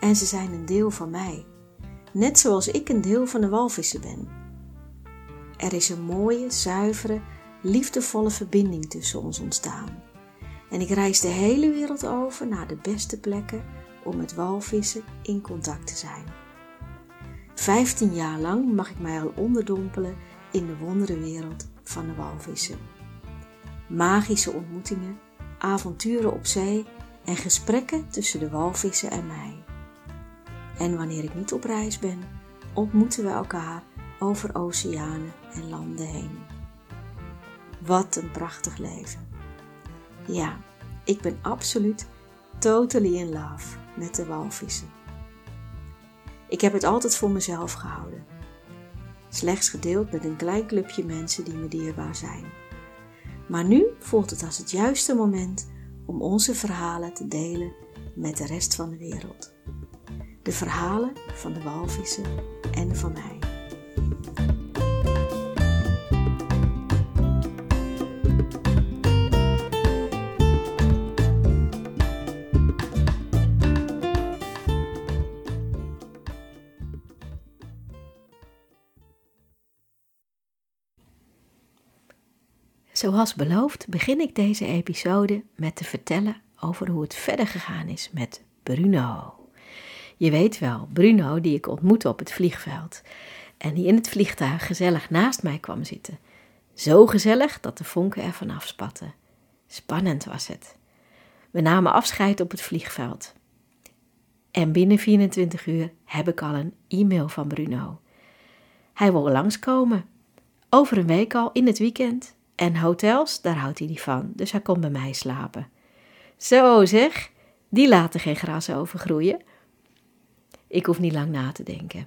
en ze zijn een deel van mij, net zoals ik een deel van de walvissen ben. Er is een mooie, zuivere, liefdevolle verbinding tussen ons ontstaan. En ik reis de hele wereld over naar de beste plekken om met walvissen in contact te zijn. Vijftien jaar lang mag ik mij al onderdompelen in de wonderenwereld van de walvissen. Magische ontmoetingen, avonturen op zee en gesprekken tussen de walvissen en mij. En wanneer ik niet op reis ben, ontmoeten we elkaar over oceanen en landen heen. Wat een prachtig leven. Ja, ik ben absoluut totally in love met de walvissen. Ik heb het altijd voor mezelf gehouden. Slechts gedeeld met een klein clubje mensen die me dierbaar zijn. Maar nu voelt het als het juiste moment om onze verhalen te delen met de rest van de wereld. De verhalen van de walvissen en van mij. Zoals beloofd begin ik deze episode met te vertellen over hoe het verder gegaan is met Bruno. Je weet wel, Bruno die ik ontmoette op het vliegveld en die in het vliegtuig gezellig naast mij kwam zitten. Zo gezellig dat de vonken ervan afspatten. Spannend was het. We namen afscheid op het vliegveld. En binnen 24 uur heb ik al een e-mail van Bruno. Hij wil langskomen. Over een week al in het weekend. En hotels, daar houdt hij niet van, dus hij komt bij mij slapen. Zo zeg, die laten geen gras overgroeien. Ik hoef niet lang na te denken.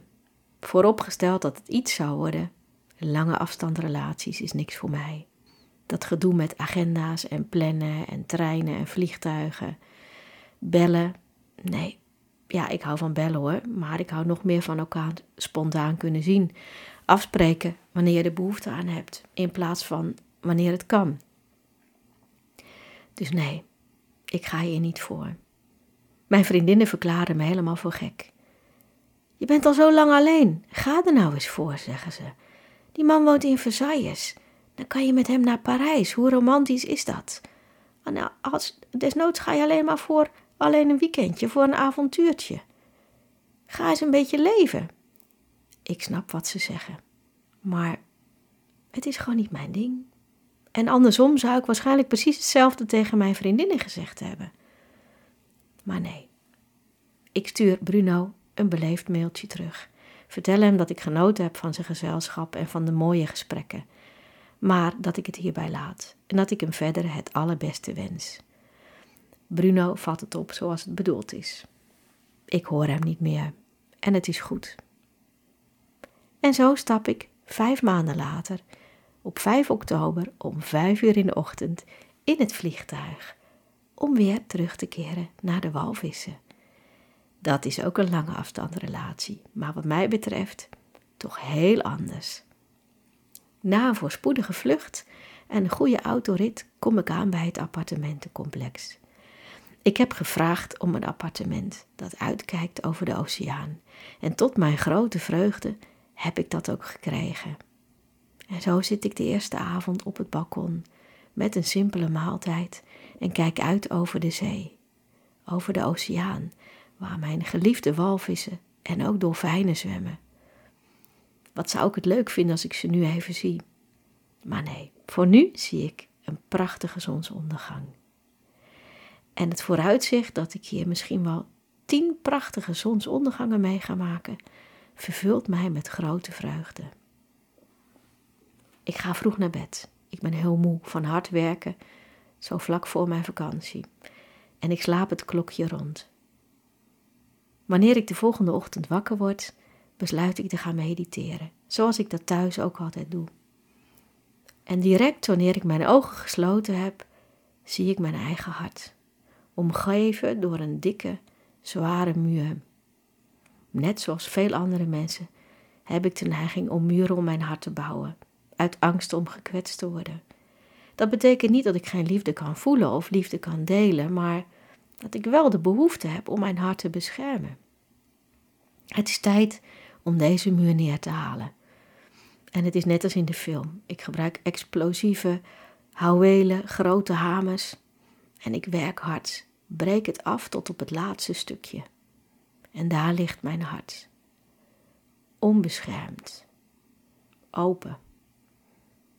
Vooropgesteld dat het iets zou worden, lange afstandrelaties is niks voor mij. Dat gedoe met agenda's en plannen en treinen en vliegtuigen. Bellen, nee. Ja, ik hou van bellen hoor, maar ik hou nog meer van elkaar spontaan kunnen zien. Afspreken wanneer je er behoefte aan hebt, in plaats van wanneer het kan. Dus nee, ik ga hier niet voor. Mijn vriendinnen verklaren me helemaal voor gek. Je bent al zo lang alleen. Ga er nou eens voor, zeggen ze. Die man woont in Versailles. Dan kan je met hem naar Parijs. Hoe romantisch is dat? Nou, als, desnoods ga je alleen maar voor alleen een weekendje, voor een avontuurtje. Ga eens een beetje leven. Ik snap wat ze zeggen. Maar het is gewoon niet mijn ding. En andersom zou ik waarschijnlijk precies hetzelfde tegen mijn vriendinnen gezegd hebben. Maar nee. Ik stuur Bruno een beleefd mailtje terug. Vertel hem dat ik genoten heb van zijn gezelschap en van de mooie gesprekken. Maar dat ik het hierbij laat en dat ik hem verder het allerbeste wens. Bruno vat het op zoals het bedoeld is. Ik hoor hem niet meer en het is goed. En zo stap ik vijf maanden later op 5 oktober om 5 uur in de ochtend in het vliegtuig om weer terug te keren naar de walvissen. Dat is ook een lange afstandrelatie, maar wat mij betreft toch heel anders. Na een voorspoedige vlucht en een goede autorit kom ik aan bij het appartementencomplex. Ik heb gevraagd om een appartement dat uitkijkt over de oceaan en tot mijn grote vreugde heb ik dat ook gekregen. En zo zit ik de eerste avond op het balkon met een simpele maaltijd en kijk uit over de zee, over de oceaan, waar mijn geliefde walvissen en ook dolfijnen zwemmen. Wat zou ik het leuk vinden als ik ze nu even zie? Maar nee, voor nu zie ik een prachtige zonsondergang. En het vooruitzicht dat ik hier misschien wel tien prachtige zonsondergangen mee ga maken, vervult mij met grote vreugde. Ik ga vroeg naar bed. Ik ben heel moe van hard werken, zo vlak voor mijn vakantie. En ik slaap het klokje rond. Wanneer ik de volgende ochtend wakker word, besluit ik te gaan mediteren, zoals ik dat thuis ook altijd doe. En direct wanneer ik mijn ogen gesloten heb, zie ik mijn eigen hart, omgeven door een dikke, zware muur. Net zoals veel andere mensen heb ik de neiging om muren om mijn hart te bouwen, uit angst om gekwetst te worden. Dat betekent niet dat ik geen liefde kan voelen of liefde kan delen, maar dat ik wel de behoefte heb om mijn hart te beschermen. Het is tijd om deze muur neer te halen. En het is net als in de film. Ik gebruik explosieve houwelen, grote hamers en ik werk hard, breek het af tot op het laatste stukje. En daar ligt mijn hart. Onbeschermd, open.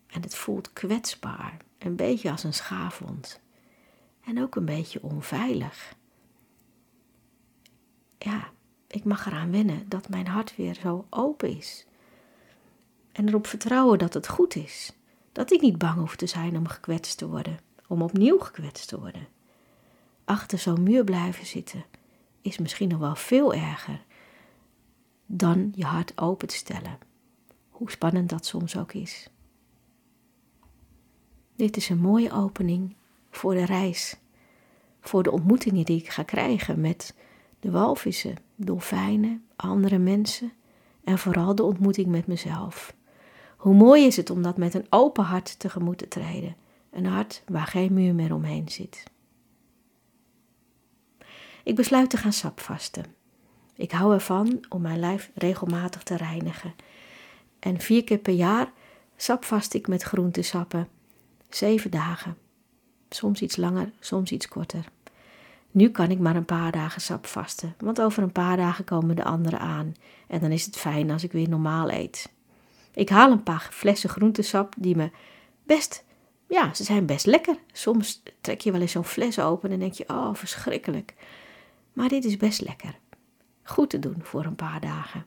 En het voelt kwetsbaar, een beetje als een schaafwond. En ook een beetje onveilig. Ja, ik mag eraan wennen dat mijn hart weer zo open is. En erop vertrouwen dat het goed is. Dat ik niet bang hoef te zijn om gekwetst te worden, om opnieuw gekwetst te worden. Achter zo'n muur blijven zitten is misschien nog wel veel erger dan je hart open te stellen. Hoe spannend dat soms ook is. Dit is een mooie opening voor de reis, voor de ontmoetingen die ik ga krijgen met de walvissen, dolfijnen, andere mensen en vooral de ontmoeting met mezelf. Hoe mooi is het om dat met een open hart tegemoet te treden, een hart waar geen muur meer omheen zit. Ik besluit te gaan sapvasten. Ik hou ervan om mijn lijf regelmatig te reinigen. En vier keer per jaar sapvast ik met groentesappen. Zeven dagen. Soms iets langer, soms iets korter. Nu kan ik maar een paar dagen sap vasten, want over een paar dagen komen de anderen aan. En dan is het fijn als ik weer normaal eet. Ik haal een paar flessen groentesap die me best, ja, ze zijn best lekker. Soms trek je wel eens zo'n fles open en denk je, oh, verschrikkelijk. Maar dit is best lekker. Goed te doen voor een paar dagen.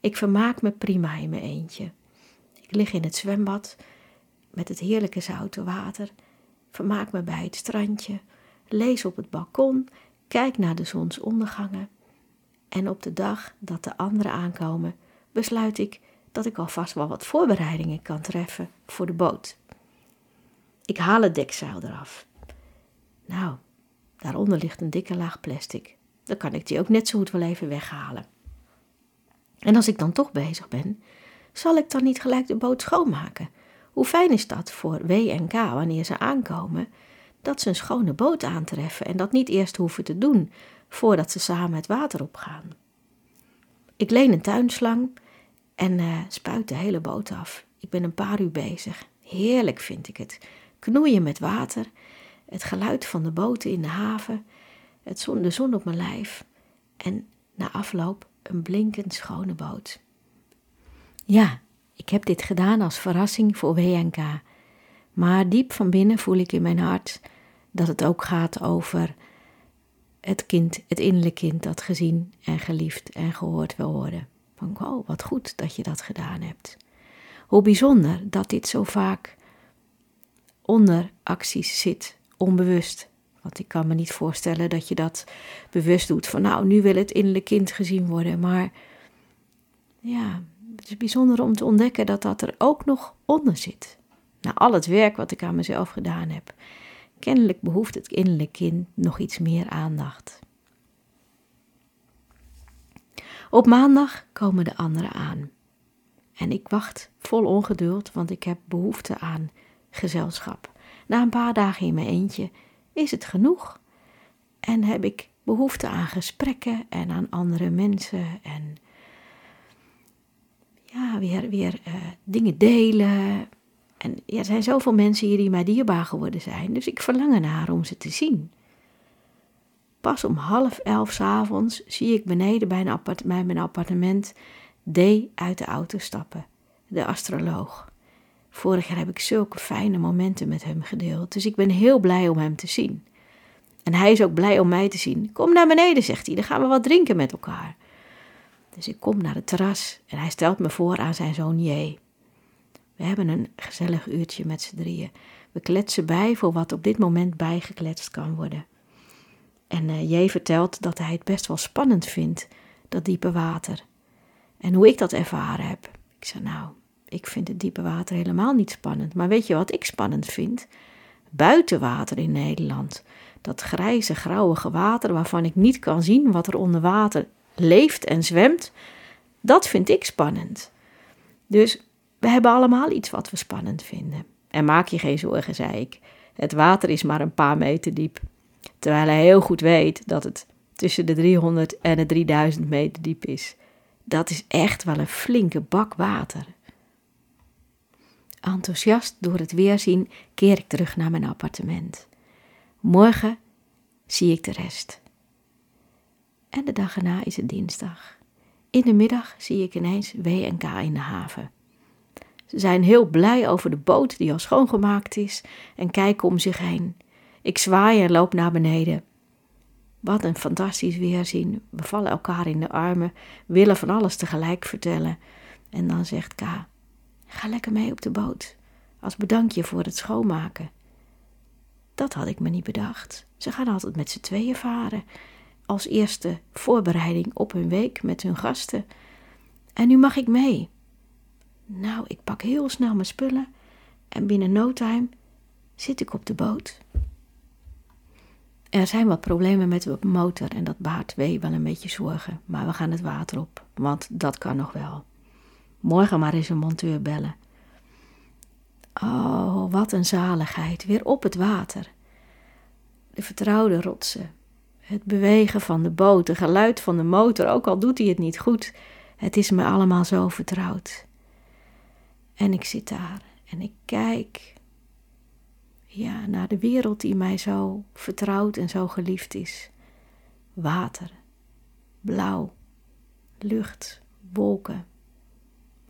Ik vermaak me prima in mijn eentje. Ik lig in het zwembad met het heerlijke zoute water, vermaak me bij het strandje, lees op het balkon, kijk naar de zonsondergangen. En op de dag dat de anderen aankomen, besluit ik dat ik alvast wel wat voorbereidingen kan treffen voor de boot. Ik haal het dekzeil eraf. Nou, daaronder ligt een dikke laag plastic. Dan kan ik die ook net zo goed wel even weghalen. En als ik dan toch bezig ben, zal ik dan niet gelijk de boot schoonmaken? Hoe fijn is dat voor W en K wanneer ze aankomen, dat ze een schone boot aantreffen en dat niet eerst hoeven te doen voordat ze samen het water opgaan. Ik leen een tuinslang en uh, spuit de hele boot af. Ik ben een paar uur bezig. Heerlijk vind ik het. Knoeien met water, het geluid van de boten in de haven, het zon, de zon op mijn lijf en na afloop een blinkend schone boot. Ja, ik heb dit gedaan als verrassing voor WNK. Maar diep van binnen voel ik in mijn hart dat het ook gaat over het kind, het innerlijke kind dat gezien en geliefd en gehoord wil worden. Van oh, wat goed dat je dat gedaan hebt. Hoe bijzonder dat dit zo vaak onder acties zit, onbewust. Want ik kan me niet voorstellen dat je dat bewust doet. Van nou, nu wil het innerlijke kind gezien worden. Maar ja, het is bijzonder om te ontdekken dat dat er ook nog onder zit. Na al het werk wat ik aan mezelf gedaan heb. Kennelijk behoeft het innerlijke kind nog iets meer aandacht. Op maandag komen de anderen aan. En ik wacht vol ongeduld, want ik heb behoefte aan gezelschap. Na een paar dagen in mijn eentje is het genoeg. En heb ik behoefte aan gesprekken en aan andere mensen en ja, weer, weer uh, dingen delen. En ja, er zijn zoveel mensen hier die mij dierbaar geworden zijn, dus ik verlang ernaar om ze te zien. Pas om half elf s avonds zie ik beneden bij, bij mijn appartement D uit de auto stappen, de astroloog. Vorig jaar heb ik zulke fijne momenten met hem gedeeld, dus ik ben heel blij om hem te zien. En hij is ook blij om mij te zien. Kom naar beneden, zegt hij, dan gaan we wat drinken met elkaar. Dus ik kom naar het terras en hij stelt me voor aan zijn zoon J. We hebben een gezellig uurtje met z'n drieën. We kletsen bij voor wat op dit moment bijgekletst kan worden. En uh, vertelt dat hij het best wel spannend vindt, dat diepe water. En hoe ik dat ervaren heb. Ik zei, nou, ik vind het diepe water helemaal niet spannend. Maar weet je wat ik spannend vind? Buitenwater in Nederland. Dat grijze, grauwige water waarvan ik niet kan zien wat er onder water leeft en zwemt. Dat vind ik spannend. Dus we hebben allemaal iets wat we spannend vinden. En maak je geen zorgen, zei ik. Het water is maar een paar meter diep. Terwijl hij heel goed weet dat het tussen de 300 en de 3000 meter diep is. Dat is echt wel een flinke bak water. Enthousiast door het weerzien keer ik terug naar mijn appartement. Morgen zie ik de rest. En de dag erna is het dinsdag. In de middag zie ik ineens WNK in de haven. Ze zijn heel blij over de boot die al schoongemaakt is en kijken om zich heen. Ik zwaai en loop naar beneden. Wat een fantastisch weerzien. We vallen elkaar in de armen, willen van alles tegelijk vertellen. En dan zegt K: Ga lekker mee op de boot, als bedankje voor het schoonmaken. Dat had ik me niet bedacht. Ze gaan altijd met z'n tweeën varen, als eerste voorbereiding op hun week met hun gasten. En nu mag ik mee. Nou, ik pak heel snel mijn spullen en binnen no time zit ik op de boot. Er zijn wat problemen met de motor en dat baart wee wel een beetje zorgen, maar we gaan het water op, want dat kan nog wel. Morgen maar eens een monteur bellen. Oh, wat een zaligheid, weer op het water. De vertrouwde rotsen, het bewegen van de boot, het geluid van de motor, ook al doet hij het niet goed, het is me allemaal zo vertrouwd. En ik zit daar en ik kijk ja, naar de wereld die mij zo vertrouwd en zo geliefd is. Water, blauw, lucht, wolken,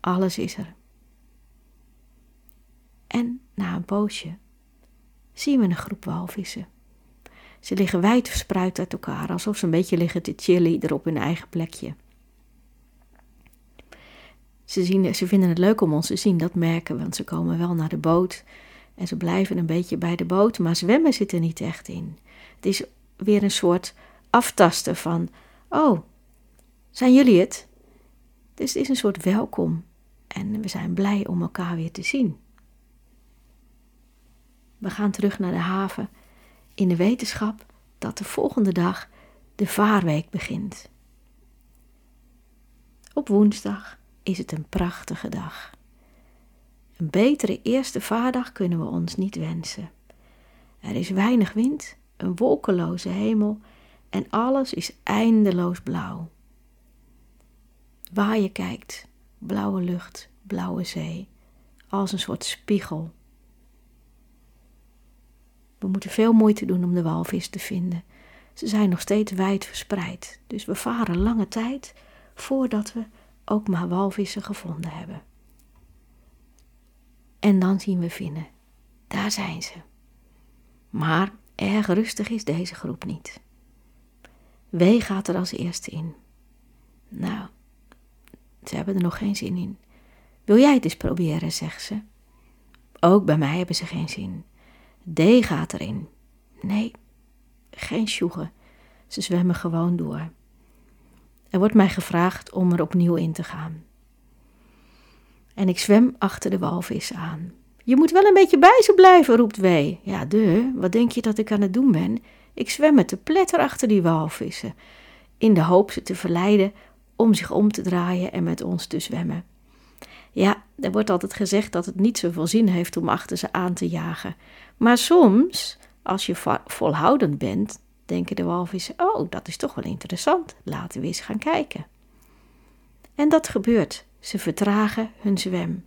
alles is er. En na een poosje zien we een groep walvissen. Ze liggen wijd verspreid uit elkaar, alsof ze een beetje liggen te chillen er op hun eigen plekje. Ze, zien, ze vinden het leuk om ons te zien, dat merken we, want ze komen wel naar de boot en ze blijven een beetje bij de boot, maar zwemmen zit er niet echt in. Het is weer een soort aftasten van: Oh, zijn jullie het? Dus het is een soort welkom en we zijn blij om elkaar weer te zien. We gaan terug naar de haven in de wetenschap dat de volgende dag de vaarweek begint. Op woensdag is het een prachtige dag. Een betere eerste vaardag kunnen we ons niet wensen. Er is weinig wind, een wolkeloze hemel en alles is eindeloos blauw. Waar je kijkt, blauwe lucht, blauwe zee, als een soort spiegel. We moeten veel moeite doen om de walvis te vinden. Ze zijn nog steeds wijd verspreid, dus we varen lange tijd voordat we ook maar walvissen gevonden hebben. En dan zien we vinnen. Daar zijn ze. Maar erg rustig is deze groep niet. W gaat er als eerste in. Nou, ze hebben er nog geen zin in. Wil jij het eens proberen, zegt ze. Ook bij mij hebben ze geen zin. D gaat erin. Nee, geen sjoegen. Ze zwemmen gewoon door. Er wordt mij gevraagd om er opnieuw in te gaan. En ik zwem achter de walvis aan. Je moet wel een beetje bij ze blijven, roept W. Ja, de, wat denk je dat ik aan het doen ben? Ik zwem met de pletter achter die walvissen, in de hoop ze te verleiden om zich om te draaien en met ons te zwemmen. Ja, er wordt altijd gezegd dat het niet zoveel zin heeft om achter ze aan te jagen. Maar soms, als je volhoudend bent, denken de walvissen: Oh, dat is toch wel interessant, laten we eens gaan kijken. En dat gebeurt. Ze vertragen hun zwem.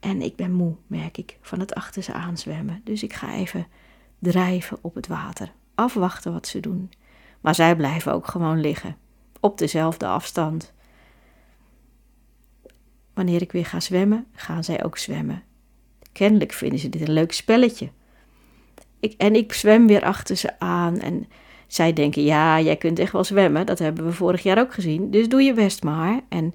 En ik ben moe, merk ik, van het achter ze aanzwemmen. Dus ik ga even drijven op het water, afwachten wat ze doen. Maar zij blijven ook gewoon liggen, op dezelfde afstand. Wanneer ik weer ga zwemmen, gaan zij ook zwemmen. Kennelijk vinden ze dit een leuk spelletje. Ik, en ik zwem weer achter ze aan en zij denken, ja, jij kunt echt wel zwemmen. Dat hebben we vorig jaar ook gezien. Dus doe je best maar. En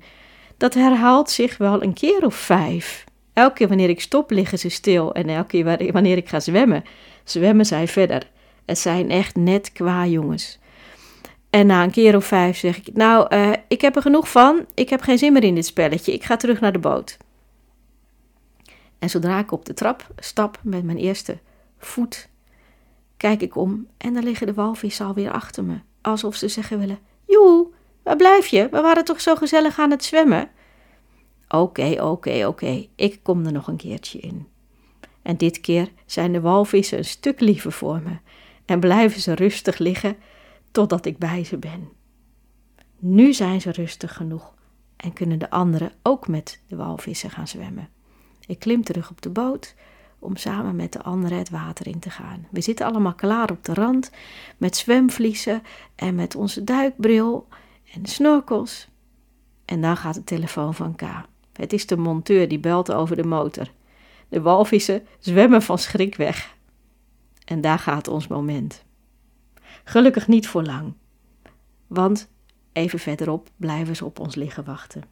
dat herhaalt zich wel een keer of vijf. Elke keer wanneer ik stop, liggen ze stil. En elke keer wanneer ik ga zwemmen, zwemmen zij verder. Het zijn echt net qua jongens. En na een keer of vijf zeg ik: Nou, uh, ik heb er genoeg van. Ik heb geen zin meer in dit spelletje. Ik ga terug naar de boot. En zodra ik op de trap stap met mijn eerste voet, kijk ik om en dan liggen de walvissen alweer achter me. Alsof ze zeggen willen: Joe, waar blijf je? We waren toch zo gezellig aan het zwemmen? Oké, oké, oké. Ik kom er nog een keertje in. En dit keer zijn de walvissen een stuk liever voor me en blijven ze rustig liggen totdat ik bij ze ben. Nu zijn ze rustig genoeg en kunnen de anderen ook met de walvissen gaan zwemmen. Ik klim terug op de boot om samen met de anderen het water in te gaan. We zitten allemaal klaar op de rand met zwemvliezen en met onze duikbril en snorkels. En dan gaat de telefoon van K. Het is de monteur die belt over de motor. De walvissen zwemmen van schrik weg. En daar gaat ons moment. Gelukkig niet voor lang, want even verderop blijven ze op ons liggen wachten.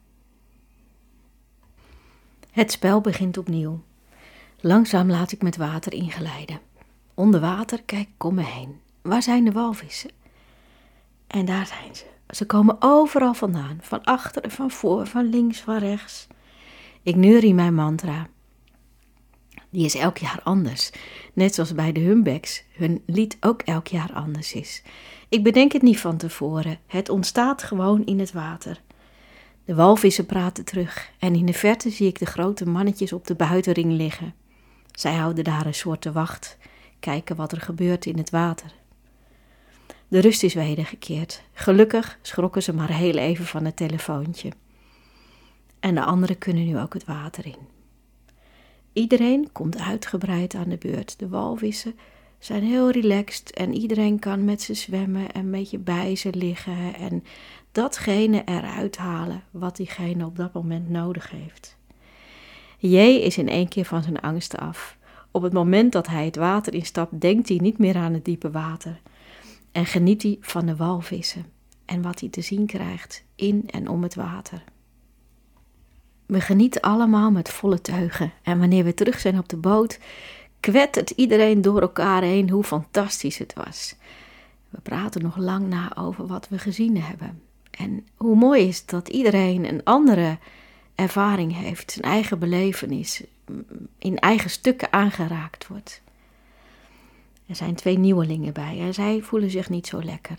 Het spel begint opnieuw. Langzaam laat ik met water ingeleiden. Onder water kijk ik om me heen. Waar zijn de walvissen? En daar zijn ze. Ze komen overal vandaan, van achter en van voor, van links, van rechts. Ik neurie mijn mantra. Die is elk jaar anders. Net zoals bij de Humbecks hun lied ook elk jaar anders is. Ik bedenk het niet van tevoren. Het ontstaat gewoon in het water. De walvissen praten terug en in de verte zie ik de grote mannetjes op de buitenring liggen. Zij houden daar een soort te wacht, kijken wat er gebeurt in het water. De rust is wedergekeerd. Gelukkig schrokken ze maar heel even van het telefoontje. En de anderen kunnen nu ook het water in. Iedereen komt uitgebreid aan de beurt. De walvissen zijn heel relaxed en iedereen kan met ze zwemmen en een beetje bij ze liggen en datgene eruit halen wat diegene op dat moment nodig heeft. J is in één keer van zijn angsten af. Op het moment dat hij het water instapt, denkt hij niet meer aan het diepe water en geniet hij van de walvissen en wat hij te zien krijgt in en om het water. We genieten allemaal met volle teugen en wanneer we terug zijn op de boot, kwettert iedereen door elkaar heen hoe fantastisch het was. We praten nog lang na over wat we gezien hebben. En hoe mooi is dat iedereen een andere ervaring heeft, zijn eigen belevenis, in eigen stukken aangeraakt wordt. Er zijn twee nieuwelingen bij en zij voelen zich niet zo lekker.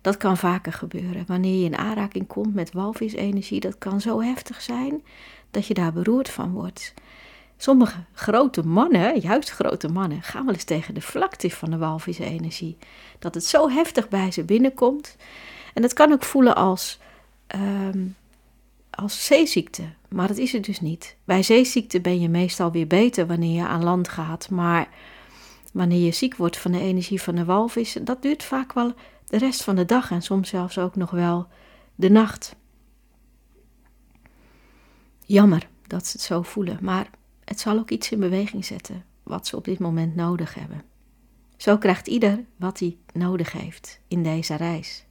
Dat kan vaker gebeuren. Wanneer je in aanraking komt met walvisenergie, dat kan zo heftig zijn dat je daar beroerd van wordt. Sommige grote mannen, juist grote mannen, gaan wel eens tegen de vlakte van de walvisenergie. Dat het zo heftig bij ze binnenkomt. En dat kan ook voelen als, um, als zeeziekte, maar dat is het dus niet. Bij zeeziekte ben je meestal weer beter wanneer je aan land gaat, maar wanneer je ziek wordt van de energie van de walvis, dat duurt vaak wel de rest van de dag en soms zelfs ook nog wel de nacht. Jammer dat ze het zo voelen, maar het zal ook iets in beweging zetten wat ze op dit moment nodig hebben. Zo krijgt ieder wat hij nodig heeft in deze reis.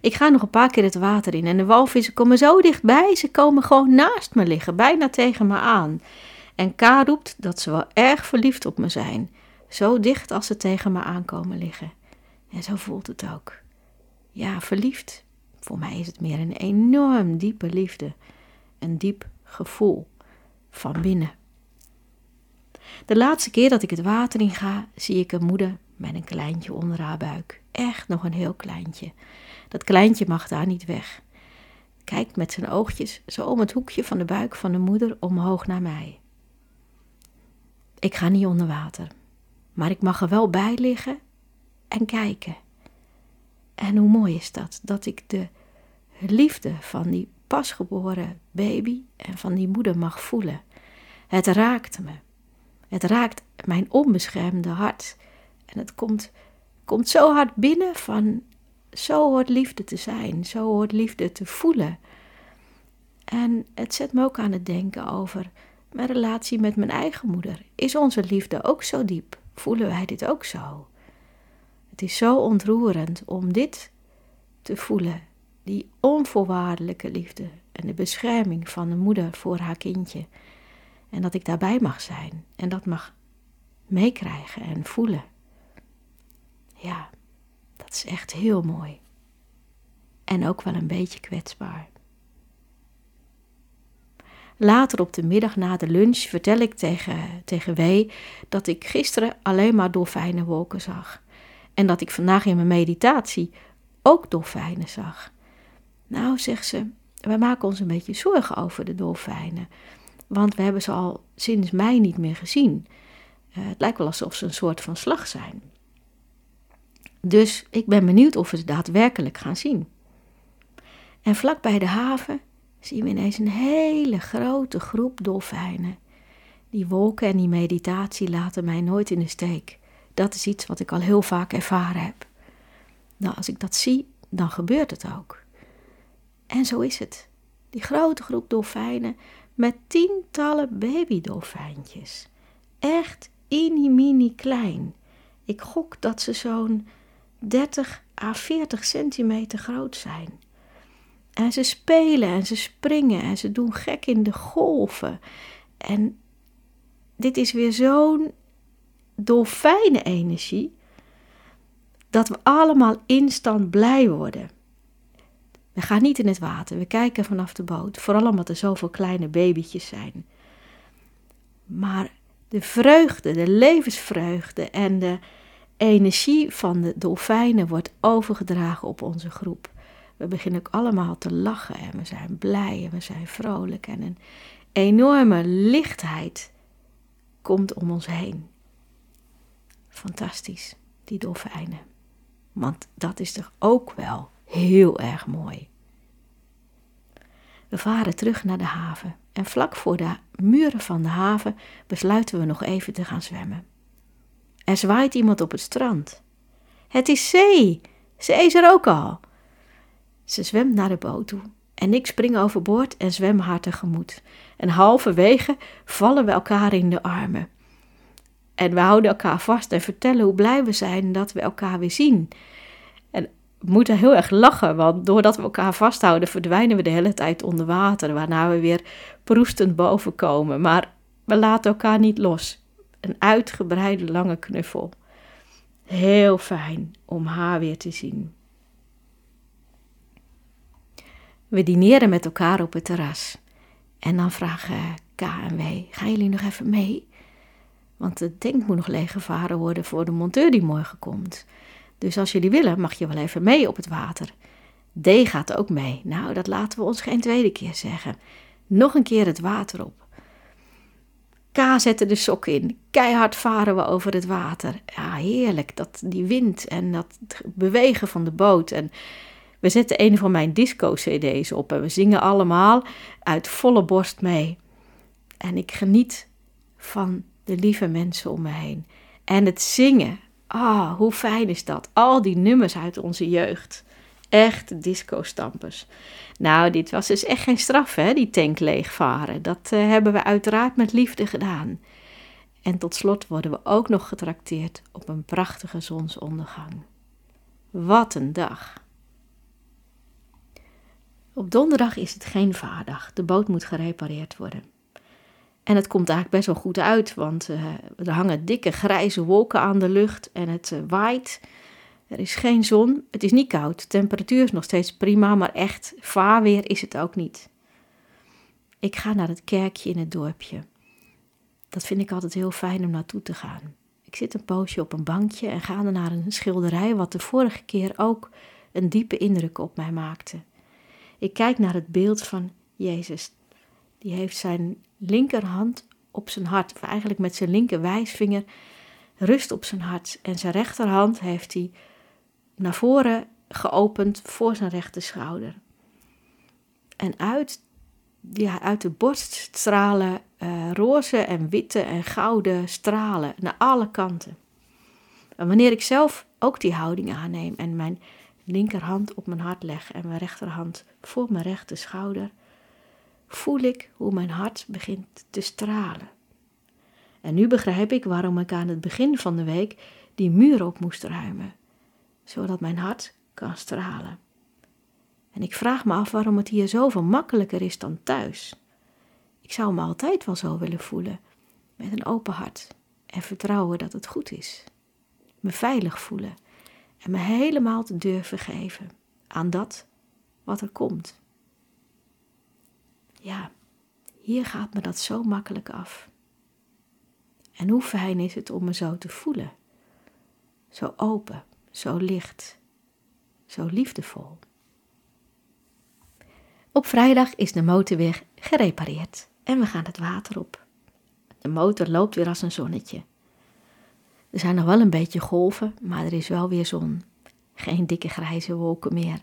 Ik ga nog een paar keer het water in en de walvissen komen zo dichtbij, ze komen gewoon naast me liggen, bijna tegen me aan. En K roept dat ze wel erg verliefd op me zijn, zo dicht als ze tegen me aankomen liggen. En zo voelt het ook. Ja, verliefd. Voor mij is het meer een enorm diepe liefde, een diep gevoel van binnen. De laatste keer dat ik het water in ga, zie ik een moeder met een kleintje onder haar buik. Echt nog een heel kleintje. Dat kleintje mag daar niet weg. Kijkt met zijn oogjes zo om het hoekje van de buik van de moeder omhoog naar mij. Ik ga niet onder water, maar ik mag er wel bij liggen en kijken. En hoe mooi is dat, dat ik de liefde van die pasgeboren baby en van die moeder mag voelen. Het raakt me. Het raakt mijn onbeschermde hart. En het komt, komt zo hard binnen van zo hoort liefde te zijn, zo hoort liefde te voelen. En het zet me ook aan het denken over mijn relatie met mijn eigen moeder. Is onze liefde ook zo diep? Voelen wij dit ook zo? Het is zo ontroerend om dit te voelen, die onvoorwaardelijke liefde en de bescherming van de moeder voor haar kindje. En dat ik daarbij mag zijn en dat mag meekrijgen en voelen. Ja, dat is echt heel mooi. En ook wel een beetje kwetsbaar. Later op de middag na de lunch vertel ik tegen, tegen W dat ik gisteren alleen maar dolfijnenwolken zag. En dat ik vandaag in mijn meditatie ook dolfijnen zag. Nou, zegt ze, wij maken ons een beetje zorgen over de dolfijnen. Want we hebben ze al sinds mei niet meer gezien. Uh, het lijkt wel alsof ze een soort van slag zijn. Dus ik ben benieuwd of we ze daadwerkelijk gaan zien. En vlak bij de haven zien we ineens een hele grote groep dolfijnen. Die wolken en die meditatie laten mij nooit in de steek. Dat is iets wat ik al heel vaak ervaren heb. Nou, als ik dat zie, dan gebeurt het ook. En zo is het. Die grote groep dolfijnen met tientallen babydolfijntjes. Echt mini klein. Ik gok dat ze zo'n 30 à 40 centimeter groot zijn. En ze spelen en ze springen en ze doen gek in de golven. En dit is weer zo'n dolfijnenenergie dat we allemaal instant blij worden. We gaan niet in het water, we kijken vanaf de boot, vooral omdat er zoveel kleine babytjes zijn. Maar de vreugde, de levensvreugde en de energie van de dolfijnen wordt overgedragen op onze groep. We beginnen ook allemaal te lachen en we zijn blij en we zijn vrolijk en een enorme lichtheid komt om ons heen. Fantastisch, die dolfijnen. Want dat is toch ook wel heel erg mooi. We varen terug naar de haven en vlak voor de muren van de haven besluiten we nog even te gaan zwemmen. Er zwaait iemand op het strand. Het is zee. Zee is er ook al. Ze zwemt naar de boot toe en ik spring overboord en zwem haar tegemoet. En halverwege vallen we elkaar in de armen. En we houden elkaar vast en vertellen hoe blij we zijn dat we elkaar weer zien. En we moeten heel erg lachen, want doordat we elkaar vasthouden verdwijnen we de hele tijd onder water, waarna we weer proestend boven komen. Maar we laten elkaar niet los. Een uitgebreide lange knuffel. Heel fijn om haar weer te zien. We dineren met elkaar op het terras. En dan vragen K en W: gaan jullie nog even mee? Want de tank moet nog leeggevaren worden voor de monteur die morgen komt. Dus als jullie willen, mag je wel even mee op het water. D gaat ook mee. Nou, dat laten we ons geen tweede keer zeggen. Nog een keer het water op. K zette de sok in. Keihard varen we over het water. Ja, heerlijk. Dat, die wind en dat bewegen van de boot. En we zetten een van mijn disco-cd's op en we zingen allemaal uit volle borst mee. En ik geniet van de lieve mensen om me heen. En het zingen, ah, hoe fijn is dat? Al die nummers uit onze jeugd. Echt disco-stampers. Nou, dit was dus echt geen straf, hè, die tank leegvaren. Dat uh, hebben we uiteraard met liefde gedaan. En tot slot worden we ook nog getrakteerd op een prachtige zonsondergang. Wat een dag! Op donderdag is het geen vaardag. De boot moet gerepareerd worden. En het komt eigenlijk best wel goed uit, want uh, er hangen dikke grijze wolken aan de lucht en het uh, waait. Er is geen zon, het is niet koud, de temperatuur is nog steeds prima, maar echt vaarweer is het ook niet. Ik ga naar het kerkje in het dorpje. Dat vind ik altijd heel fijn om naartoe te gaan. Ik zit een poosje op een bankje en ga dan naar een schilderij wat de vorige keer ook een diepe indruk op mij maakte. Ik kijk naar het beeld van Jezus. Die heeft zijn linkerhand op zijn hart, of eigenlijk met zijn linker wijsvinger, rust op zijn hart. En zijn rechterhand heeft hij naar voren geopend voor zijn rechter schouder. En uit, ja, uit de borst stralen uh, roze en witte en gouden stralen naar alle kanten. En wanneer ik zelf ook die houding aanneem en mijn linkerhand op mijn hart leg en mijn rechterhand voor mijn rechter schouder, voel ik hoe mijn hart begint te stralen. En nu begrijp ik waarom ik aan het begin van de week die muur op moest ruimen, zodat mijn hart kan stralen. En ik vraag me af waarom het hier zoveel makkelijker is dan thuis. Ik zou me altijd wel zo willen voelen, met een open hart en vertrouwen dat het goed is. Me veilig voelen En me helemaal te durven geven aan dat wat er komt. Ja, hier gaat me dat zo makkelijk af. En hoe fijn is het om me zo te voelen. Zo open, zo licht, zo liefdevol. Op vrijdag is de motor weer gerepareerd en we gaan het water op. De motor loopt weer als een zonnetje. Er zijn nog wel een beetje golven, maar er is wel weer zon. Geen dikke grijze wolken meer.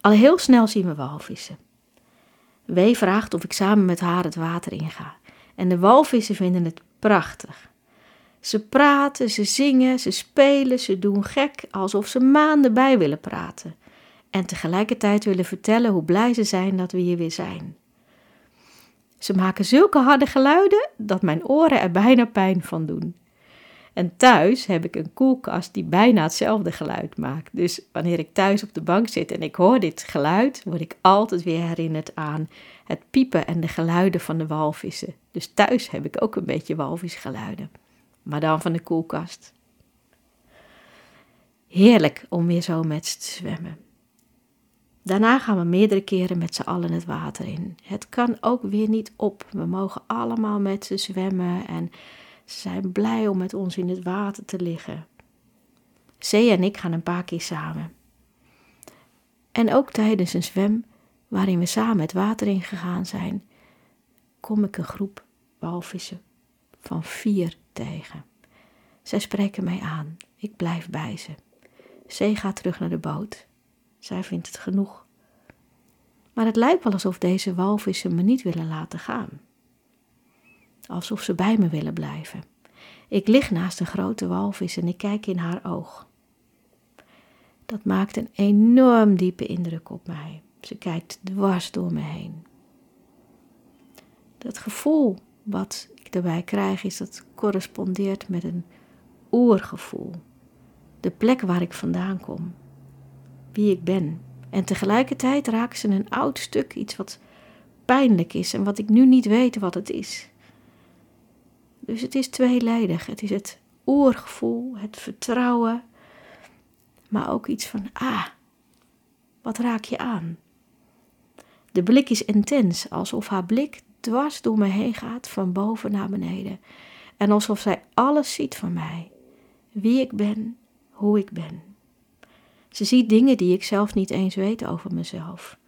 Al heel snel zien we walvissen. Wee vraagt of ik samen met haar het water inga. En de walvissen vinden het prachtig. Ze praten, ze zingen, ze spelen, ze doen gek, alsof ze maanden bij willen praten. En tegelijkertijd willen vertellen hoe blij ze zijn dat we hier weer zijn. Ze maken zulke harde geluiden dat mijn oren er bijna pijn van doen. En thuis heb ik een koelkast die bijna hetzelfde geluid maakt. Dus wanneer ik thuis op de bank zit en ik hoor dit geluid, word ik altijd weer herinnerd aan het piepen en de geluiden van de walvissen. Dus thuis heb ik ook een beetje walvisgeluiden, maar dan van de koelkast. Heerlijk om weer zo met ze te zwemmen. Daarna gaan we meerdere keren met z'n allen het water in. Het kan ook weer niet op. We mogen allemaal met ze zwemmen en ze zijn blij om met ons in het water te liggen. Zee en ik gaan een paar keer samen. En ook tijdens een zwem, waarin we samen het water ingegaan zijn, kom ik een groep walvissen van vier tegen. Zij spreken mij aan. Ik blijf bij ze. Zee gaat terug naar de boot. Zij vindt het genoeg. Maar het lijkt wel alsof deze walvissen me niet willen laten gaan alsof ze bij me willen blijven. Ik lig naast een grote walvis en ik kijk in haar oog. Dat maakt een enorm diepe indruk op mij. Ze kijkt dwars door me heen. Dat gevoel wat ik erbij krijg is dat correspondeert met een oergevoel. De plek waar ik vandaan kom. Wie ik ben. En tegelijkertijd raken ze een oud stuk, iets wat pijnlijk is en wat ik nu niet weet wat het is. Dus het is tweeledig. Het is het oergevoel, het vertrouwen, maar ook iets van, ah, wat raak je aan? De blik is intens, alsof haar blik dwars door me heen gaat, van boven naar beneden. En alsof zij alles ziet van mij, wie ik ben, hoe ik ben. Ze ziet dingen die ik zelf niet eens weet over mezelf.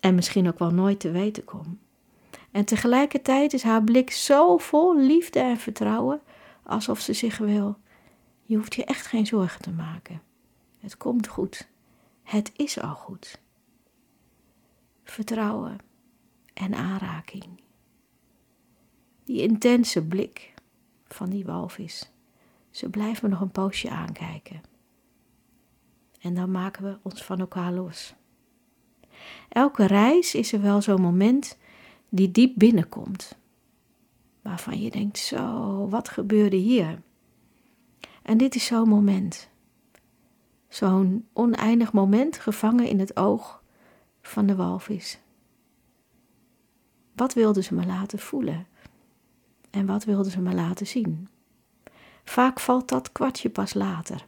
En misschien ook wel nooit te weten kom. En tegelijkertijd is haar blik zo vol liefde en vertrouwen, alsof ze zich wil: Je hoeft je echt geen zorgen te maken. Het komt goed. Het is al goed. Vertrouwen en aanraking. Die intense blik van die walvis. Ze blijft me nog een poosje aankijken. En dan maken we ons van elkaar los. Elke reis is er wel zo'n moment die diep binnenkomt. Waarvan je denkt, zo, wat gebeurde hier? En dit is zo'n moment. Zo'n oneindig moment gevangen in het oog van de walvis. Wat wilde ze me laten voelen? En wat wilde ze me laten zien? Vaak valt dat kwartje pas later,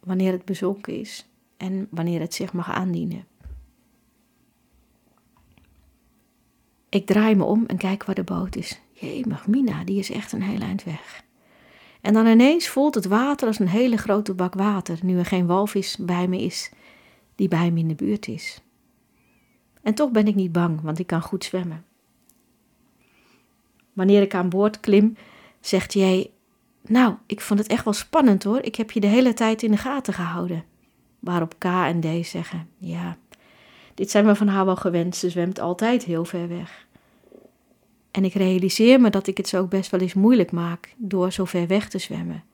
wanneer het bezonken is en wanneer het zich mag aandienen. Ik draai me om en kijk waar de boot is. Jemig, Mina, die is echt een heel eind weg. En dan ineens voelt het water als een hele grote bak water, nu er geen walvis bij me is die bij me in de buurt is. En toch ben ik niet bang, want ik kan goed zwemmen. Wanneer ik aan boord klim, zegt jij: Nou, ik vond het echt wel spannend hoor, ik heb je de hele tijd in de gaten gehouden. Waarop K en D zeggen: Ja, dit zijn we van haar wel gewend, ze zwemt altijd heel ver weg. En ik realiseer me dat ik het zo ook best wel eens moeilijk maak door zo ver weg te zwemmen.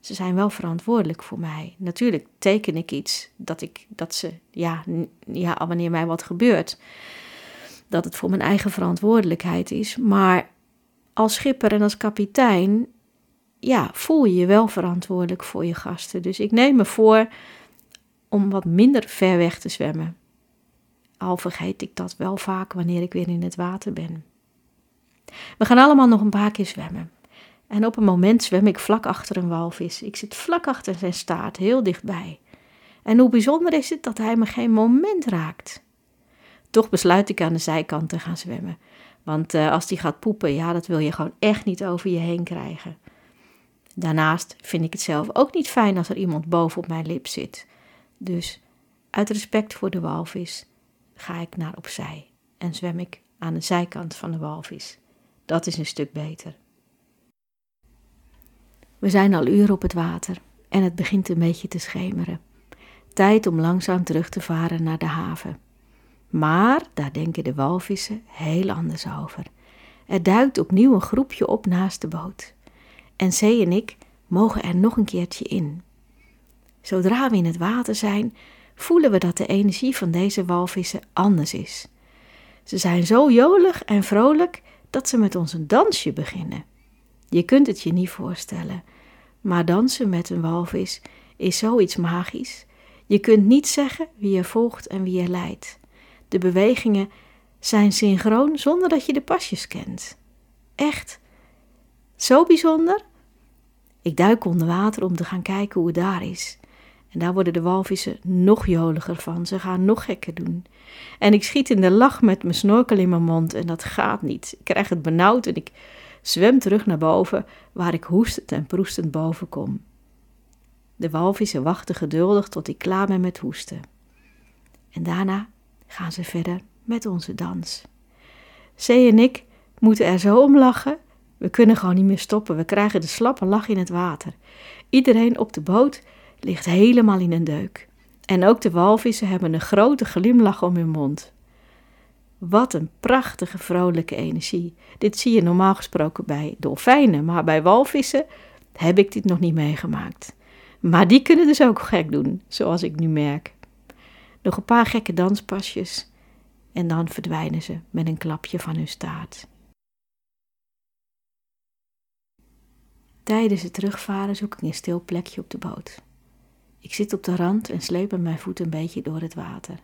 Ze zijn wel verantwoordelijk voor mij. Natuurlijk teken ik iets dat ik dat ze ja, ja wanneer mij wat gebeurt, dat het voor mijn eigen verantwoordelijkheid is. Maar als schipper en als kapitein, ja, voel je je wel verantwoordelijk voor je gasten. Dus ik neem me voor om wat minder ver weg te zwemmen. Al vergeet ik dat wel vaak wanneer ik weer in het water ben. We gaan allemaal nog een paar keer zwemmen. En op een moment zwem ik vlak achter een walvis. Ik zit vlak achter zijn staart, heel dichtbij. En hoe bijzonder is het dat hij me geen moment raakt. Toch besluit ik aan de zijkant te gaan zwemmen. Want uh, als die gaat poepen, ja, dat wil je gewoon echt niet over je heen krijgen. Daarnaast vind ik het zelf ook niet fijn als er iemand boven op mijn lip zit. Dus uit respect voor de walvis ga ik naar opzij en zwem ik aan de zijkant van de walvis. Dat is een stuk beter. We zijn al uren op het water en het begint een beetje te schemeren. Tijd om langzaam terug te varen naar de haven. Maar daar denken de walvissen heel anders over. Er duikt opnieuw een groepje op naast de boot. En Zee en ik mogen er nog een keertje in. Zodra we in het water zijn, voelen we dat de energie van deze walvissen anders is. Ze zijn zo jolig en vrolijk dat ze met ons een dansje beginnen. Je kunt het je niet voorstellen, maar dansen met een walvis is zoiets magisch. Je kunt niet zeggen wie je volgt en wie je leidt. De bewegingen zijn synchroon zonder dat je de pasjes kent. Echt. Zo bijzonder. Ik duik onder water om te gaan kijken hoe het daar is. En daar worden de walvissen nog joliger van. Ze gaan nog gekker doen. En ik schiet in de lach met mijn snorkel in mijn mond en dat gaat niet. Ik krijg het benauwd en ik zwem terug naar boven, waar ik hoestend en proestend boven kom. De walvissen wachten geduldig tot ik klaar ben met hoesten. En daarna gaan ze verder met onze dans. Zee en ik moeten er zo om lachen. We kunnen gewoon niet meer stoppen. We krijgen de slappe lach in het water. Iedereen op de boot ligt helemaal in een deuk. En ook de walvissen hebben een grote glimlach om hun mond. Wat een prachtige vrolijke energie. Dit zie je normaal gesproken bij dolfijnen, maar bij walvissen heb ik dit nog niet meegemaakt. Maar die kunnen dus ook gek doen, zoals ik nu merk. Nog een paar gekke danspasjes en dan verdwijnen ze met een klapje van hun staart. Tijdens het terugvaren zoek ik een stil plekje op de boot. Ik zit op de rand en sleep mijn voet een beetje door het water.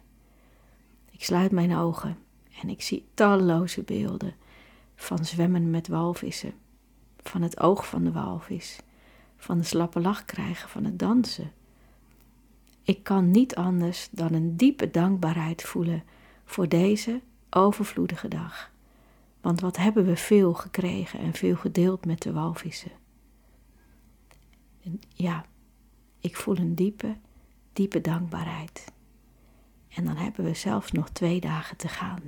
Ik sluit mijn ogen en ik zie talloze beelden van zwemmen met walvissen, van het oog van de walvis, van de slappe lach krijgen van het dansen. Ik kan niet anders dan een diepe dankbaarheid voelen voor deze overvloedige dag. Want wat hebben we veel gekregen en veel gedeeld met de walvissen. En ja, ik voel een diepe, diepe dankbaarheid. En dan hebben we zelfs nog twee dagen te gaan.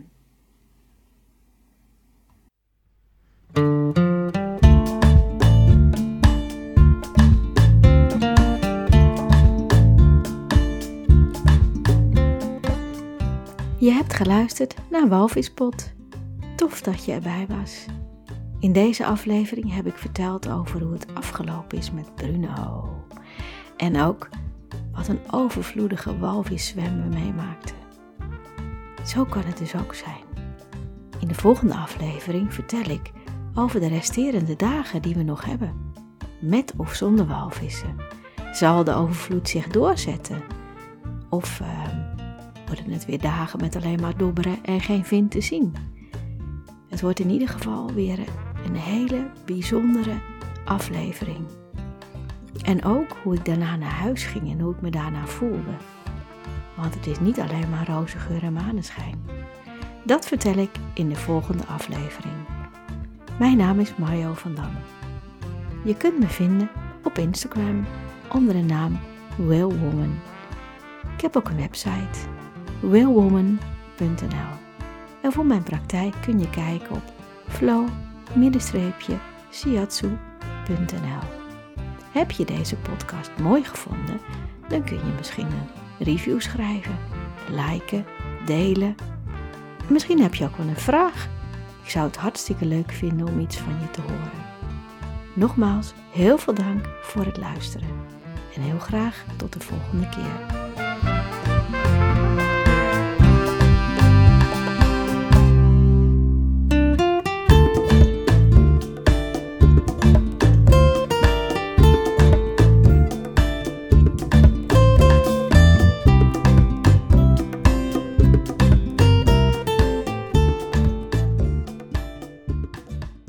Je hebt geluisterd naar Walvispot. Tof dat je erbij was. In deze aflevering heb ik verteld over hoe het afgelopen is met Bruno. En ook wat een overvloedige walviszwem we meemaakten. Zo kan het dus ook zijn. In de volgende aflevering vertel ik over de resterende dagen die we nog hebben. Met of zonder walvissen. Zal de overvloed zich doorzetten? Of uh, het weer dagen met alleen maar dobberen en geen vin te zien? Het wordt in ieder geval weer een hele bijzondere aflevering. En ook hoe ik daarna naar huis ging en hoe ik me daarna voelde. Want het is niet alleen maar roze geur en maneschijn. Dat vertel ik in de volgende aflevering. Mijn naam is Mario van Dam. Je kunt me vinden op Instagram onder de naam Willwoman. Ik heb ook een website willwoman.nl. En voor mijn praktijk kun je kijken op flow-shiatsu.nl. Heb je deze podcast mooi gevonden? Dan kun je misschien een review schrijven, liken, delen. Misschien heb je ook wel een vraag. Ik zou het hartstikke leuk vinden om iets van je te horen. Nogmaals, heel veel dank voor het luisteren en heel graag tot de volgende keer.